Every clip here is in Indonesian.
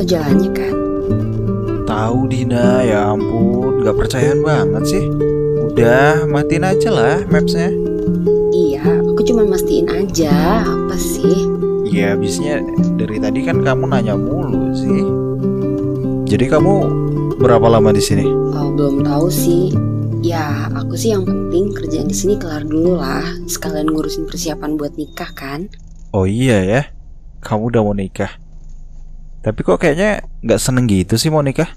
tahu jalannya kan? Tahu Dina, ya ampun, gak percayaan banget sih. Udah, matiin aja lah mapsnya. Cuma mastiin aja. Apa sih? Ya abisnya dari tadi kan kamu nanya mulu sih. Jadi kamu berapa lama di sini? Oh, belum tahu sih. Ya, aku sih yang penting kerjaan di sini kelar dulu lah. Sekalian ngurusin persiapan buat nikah kan? Oh iya ya, kamu udah mau nikah. Tapi kok kayaknya nggak seneng gitu sih mau nikah?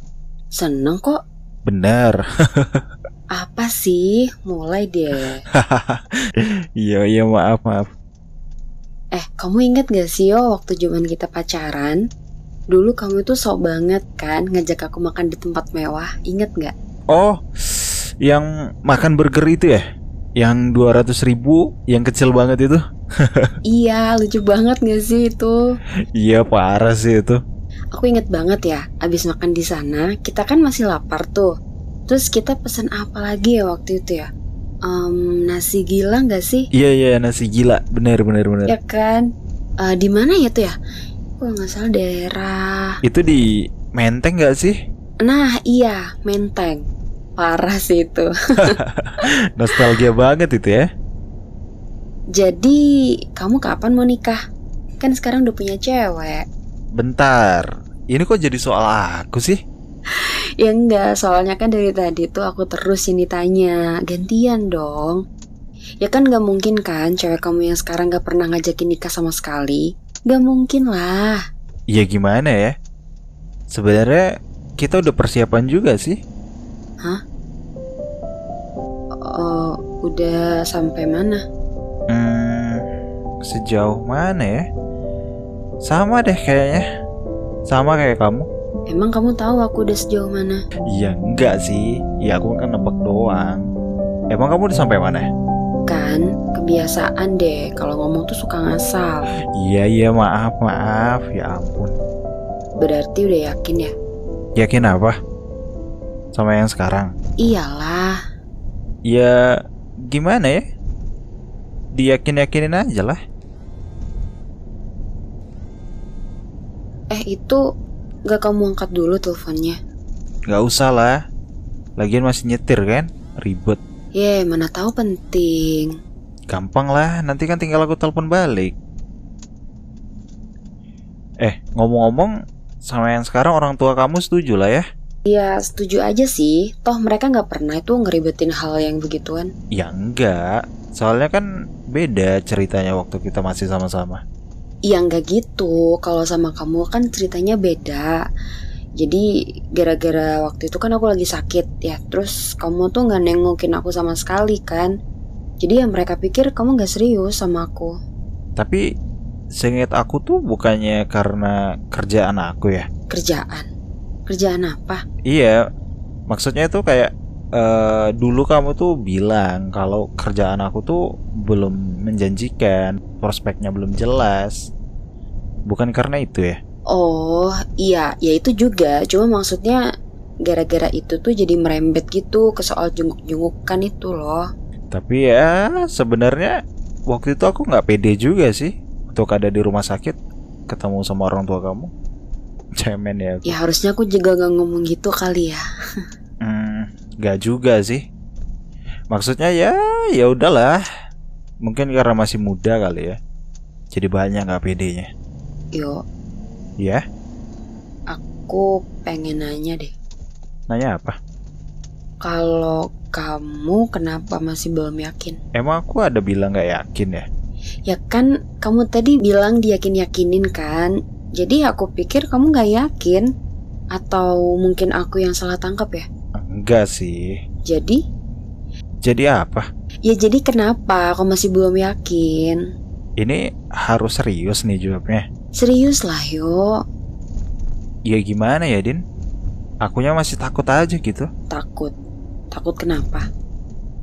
Seneng kok. Bener. Apa sih? Mulai deh. Iya iya maaf maaf. Eh, kamu inget gak sih yo waktu zaman kita pacaran? Dulu kamu tuh sok banget kan ngajak aku makan di tempat mewah. Inget gak? Oh, yang makan burger itu ya? Yang 200 ribu, yang kecil banget itu? iya, lucu banget gak sih itu? Iya parah sih itu. Aku inget banget ya, abis makan di sana, kita kan masih lapar tuh. Terus kita pesen apa lagi ya waktu itu ya? Em, nasi gila nggak sih? Iya iya nasi gila, bener bener bener. Ya kan? Eh, di mana ya tuh ya? Kalau nggak salah daerah. Itu di Menteng gak sih? Nah iya, Menteng. Parah sih itu. Nostalgia banget itu ya. Jadi kamu kapan mau nikah? Kan sekarang udah punya cewek. Bentar, ini kok jadi soal aku sih? Ya enggak, soalnya kan dari tadi tuh aku terus ini tanya Gantian dong Ya kan gak mungkin kan cewek kamu yang sekarang gak pernah ngajakin nikah sama sekali Gak mungkin lah Ya gimana ya? Sebenarnya kita udah persiapan juga sih. Oh, udah sampai mana? Hmm, sejauh mana ya? Sama deh kayaknya. Sama kayak kamu. Emang kamu tahu aku udah sejauh mana? Ya enggak sih. Ya aku kan nebak doang. Emang kamu udah sampai mana? Kan kebiasaan deh kalau ngomong tuh suka ngasal Iya iya maaf maaf. Ya ampun. Berarti udah yakin ya? Yakin apa? Sama yang sekarang? Iyalah Ya gimana ya? Diyakin-yakinin aja lah. Eh itu gak kamu angkat dulu teleponnya Gak usah lah. Lagian masih nyetir kan? Ribet. Ye mana tahu penting Gampang lah, nanti kan tinggal aku telepon balik. Eh, ngomong-ngomong, sama yang sekarang orang tua kamu setuju lah ya? Ya setuju aja sih Toh mereka gak pernah itu ngeribetin hal yang begituan Ya enggak, soalnya kan beda ceritanya waktu kita masih sama-sama. Ya nggak gitu. Kalau sama kamu kan ceritanya beda. Jadi gara-gara waktu itu kan aku lagi sakit ya. Terus kamu tuh gak nengokin aku sama sekali kan? Jadi ya mereka pikir kamu gak serius sama aku. Tapi seingat aku tuh bukannya karena kerjaan aku ya. Kerjaan? Kerjaan apa? Iya, maksudnya itu kayak eh, dulu kamu tuh bilang kalau kerjaan aku tuh belum menjanjikan, prospeknya belum jelas. Bukan karena itu ya? Oh iya ya itu juga Cuma maksudnya gara-gara itu tuh jadi merembet gitu ke soal junguk-jungukan itu loh Tapi ya sebenarnya waktu itu aku nggak pede juga sih untuk ada di rumah sakit ketemu sama orang tua kamu. Cemen ya. aku. Ya harusnya aku juga gak ngomong gitu kali ya Nggak juga sih. Maksudnya ya ya udahlah. Mungkin karena masih muda kali ya. Jadi banyak nggak pedenya. Yo Ya, aku pengen nanya deh nanya apa? Kalau kamu kenapa masih belum yakin? Emang aku ada bilang nggak yakin ya? Ya kan kamu tadi bilang diyakin-yakinin kan Jadi aku pikir kamu gak yakin Atau mungkin aku yang salah tangkap ya Enggak sih. Jadi Jadi apa? Ya jadi kenapa kamu masih belum yakin Ini harus serius nih jawabnya. Serius lah yo Ya gimana ya, Din? Akunya masih takut aja gitu. Takut Takut kenapa?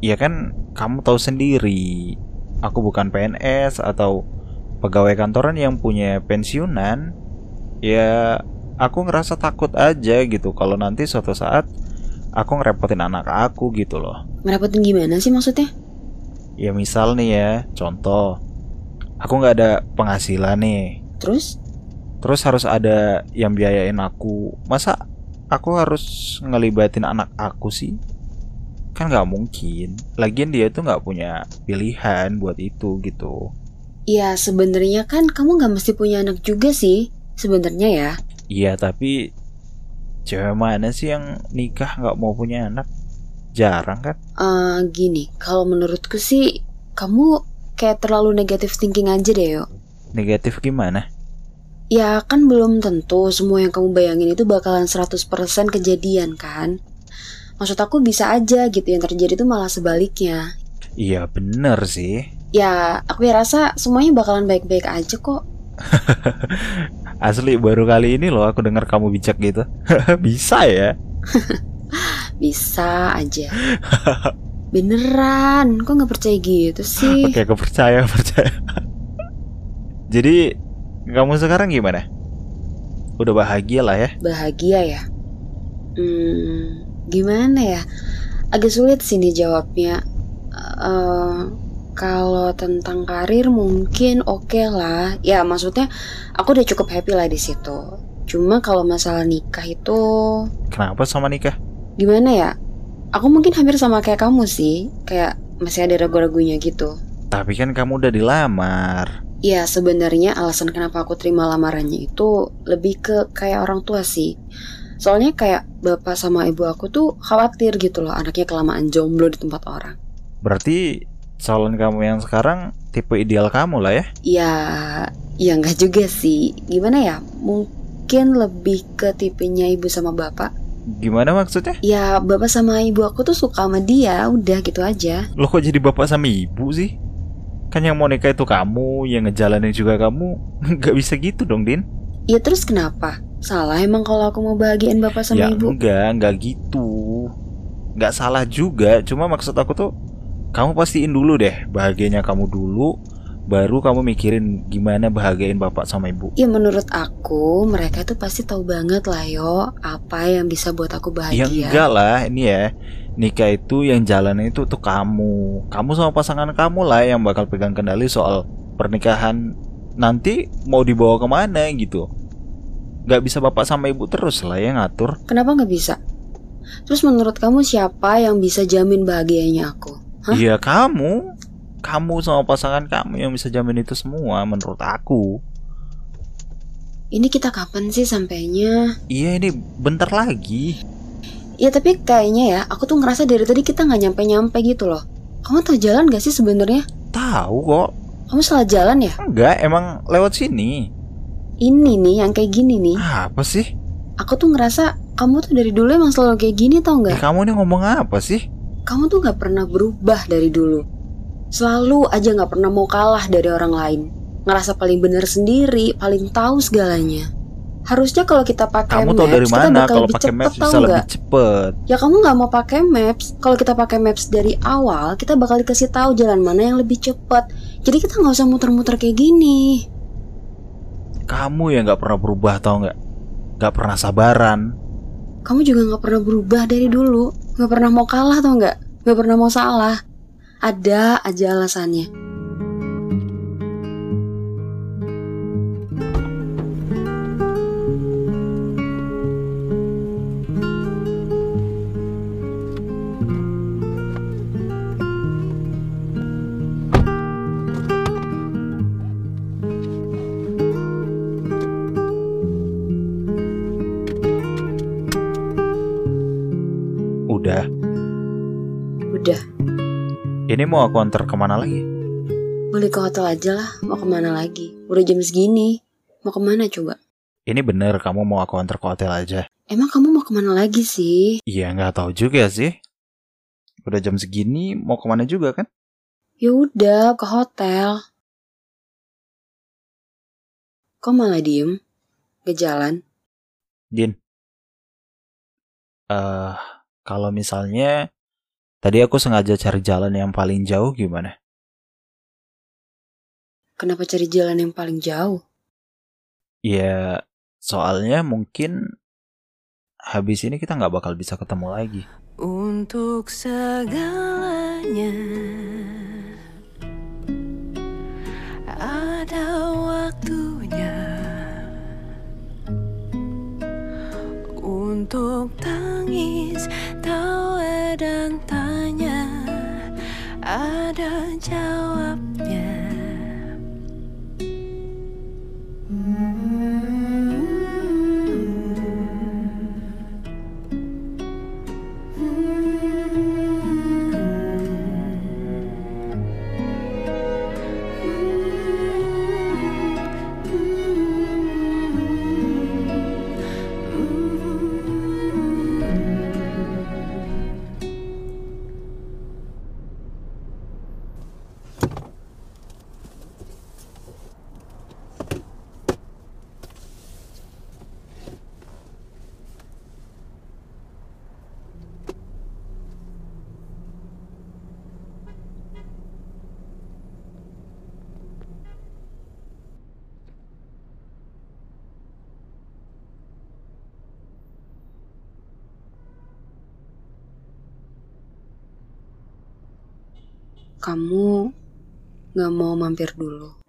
Ya kan kamu tahu sendiri aku bukan PNS atau pegawai kantoran yang punya pensiunan, ya aku ngerasa takut aja gitu kalau nanti suatu saat aku ngerepotin anak aku gitu loh. Ngerepotin gimana sih maksudnya? Ya misal nih ya, contoh, aku nggak ada penghasilan nih, Terus? terus harus ada yang biayain aku. Masa aku harus ngelibatin anak aku sih? Kan nggak mungkin. Lagian dia tuh nggak punya pilihan buat itu gitu. Ya sebenarnya kan kamu nggak mesti punya anak juga sih. Sebenarnya ya. Iya tapi cewek mana sih yang nikah nggak mau punya anak? Jarang kan? Eh gini, kalau menurutku sih kamu kayak terlalu negatif thinking aja deh yo. Negatif gimana? Ya kan belum tentu semua yang kamu bayangin itu bakalan 100% kejadian kan. Maksud aku bisa aja gitu yang terjadi itu malah sebaliknya. Iya bener sih. Ya aku ya rasa semuanya bakalan baik-baik aja kok. Asli baru kali ini loh aku dengar kamu bijak gitu. Bisa ya? Bisa aja. Beneran, kok nggak percaya gitu sih? Oke aku percaya percaya. Jadi kamu sekarang gimana? Udah bahagia lah ya? Bahagia ya? Hmm, gimana ya? Agak sulit sih nih jawabnya. Kalau tentang karir mungkin oke lah. Ya maksudnya aku udah cukup happy lah di situ. Cuma kalau masalah nikah itu Kenapa sama nikah? gimana ya? Aku mungkin hampir sama kayak kamu sih, kayak masih ada ragu-ragunya gitu. Tapi kan kamu udah dilamar. Ya sebenarnya alasan kenapa aku terima lamarannya itu lebih ke kayak orang tua sih. Soalnya kayak bapak sama ibu aku tuh khawatir gitu loh anaknya kelamaan jomblo di tempat orang. Berarti calon kamu yang sekarang tipe ideal kamu lah ya? Ya, ya nggak juga sih. Gimana ya? Mungkin lebih ke tipenya ibu sama bapak. Gimana maksudnya? Ya bapak sama ibu aku tuh suka sama dia, udah gitu aja. Lo kok jadi bapak sama ibu sih? Kan yang mau nikah itu kamu, yang ngejalanin juga kamu. Gak bisa gitu dong, Din. Ya terus kenapa? Salah emang kalau aku mau bahagiain bapak sama ya ibu? enggak, enggak gitu. Enggak salah juga, cuma maksud aku tuh kamu pastiin dulu deh bahagianya kamu dulu, baru kamu mikirin gimana bahagiain bapak sama ibu. Ya menurut aku mereka tuh pasti tahu banget lah yo apa yang bisa buat aku Ya bahagia. enggak lah, ini ya. Nikah itu yang jalan itu tuh kamu. Kamu sama pasangan kamu lah yang bakal pegang kendali soal pernikahan nanti mau dibawa ke mana gitu. Gak bisa bapak sama ibu terus lah yang ngatur. Kenapa nggak bisa? Terus menurut kamu siapa yang bisa jamin bahagianya aku? Iya kamu. Kamu sama pasangan kamu yang bisa jamin itu semua menurut aku. Ini kita kapan sih sampainya? Iya ini bentar lagi. Ya tapi kayaknya ya aku tuh ngerasa dari tadi kita nggak nyampe-nyampe gitu loh. Kamu tahu jalan gak sih sebenarnya? Tahu kok. Kamu salah jalan ya? Enggak, emang lewat sini. Ini nih yang kayak gini nih. Apa sih? Aku tuh ngerasa kamu tuh dari dulu emang selalu kayak gini tau nggak? kamu ini ngomong apa sih? Kamu tuh nggak pernah berubah dari dulu. Selalu aja nggak pernah mau kalah dari orang lain. Ngerasa paling benar sendiri, paling tahu segalanya. Harusnya kalau kita pakai Kamu maps, tahu dari kita mana bakal kalau lebih pakai cepet maps tau bisa lebih nggak? cepet? Ya kamu nggak mau pakai maps. Kalau kita pakai maps dari awal, kita bakal dikasih tahu jalan mana yang lebih cepat. Jadi kita nggak usah muter-muter kayak gini. Kamu yang nggak pernah berubah tau nggak? Nggak pernah sabaran. Kamu juga nggak pernah berubah dari dulu. Nggak pernah mau kalah tau nggak? Nggak pernah mau salah. Ada aja alasannya. Ini mau aku antar ke mana lagi? balik ke hotel aja lah. Mau ke mana lagi? Udah jam segini. Mau ke mana coba? Ini bener kamu mau aku antar ke hotel aja? Emang kamu mau ke mana lagi sih? Iya nggak tahu juga sih. Udah jam segini mau ke mana juga kan? Ya udah ke hotel. Kok malah diem? Gak jalan? Din. Eh, kalau misalnya tadi aku sengaja cari jalan yang paling jauh gimana? Kenapa cari jalan yang paling jauh? Ya, soalnya mungkin habis ini kita nggak bakal bisa ketemu lagi. Untuk segalanya untuk tangis, tawa dan tanya ada jawabnya. Kamu gak mau mampir dulu?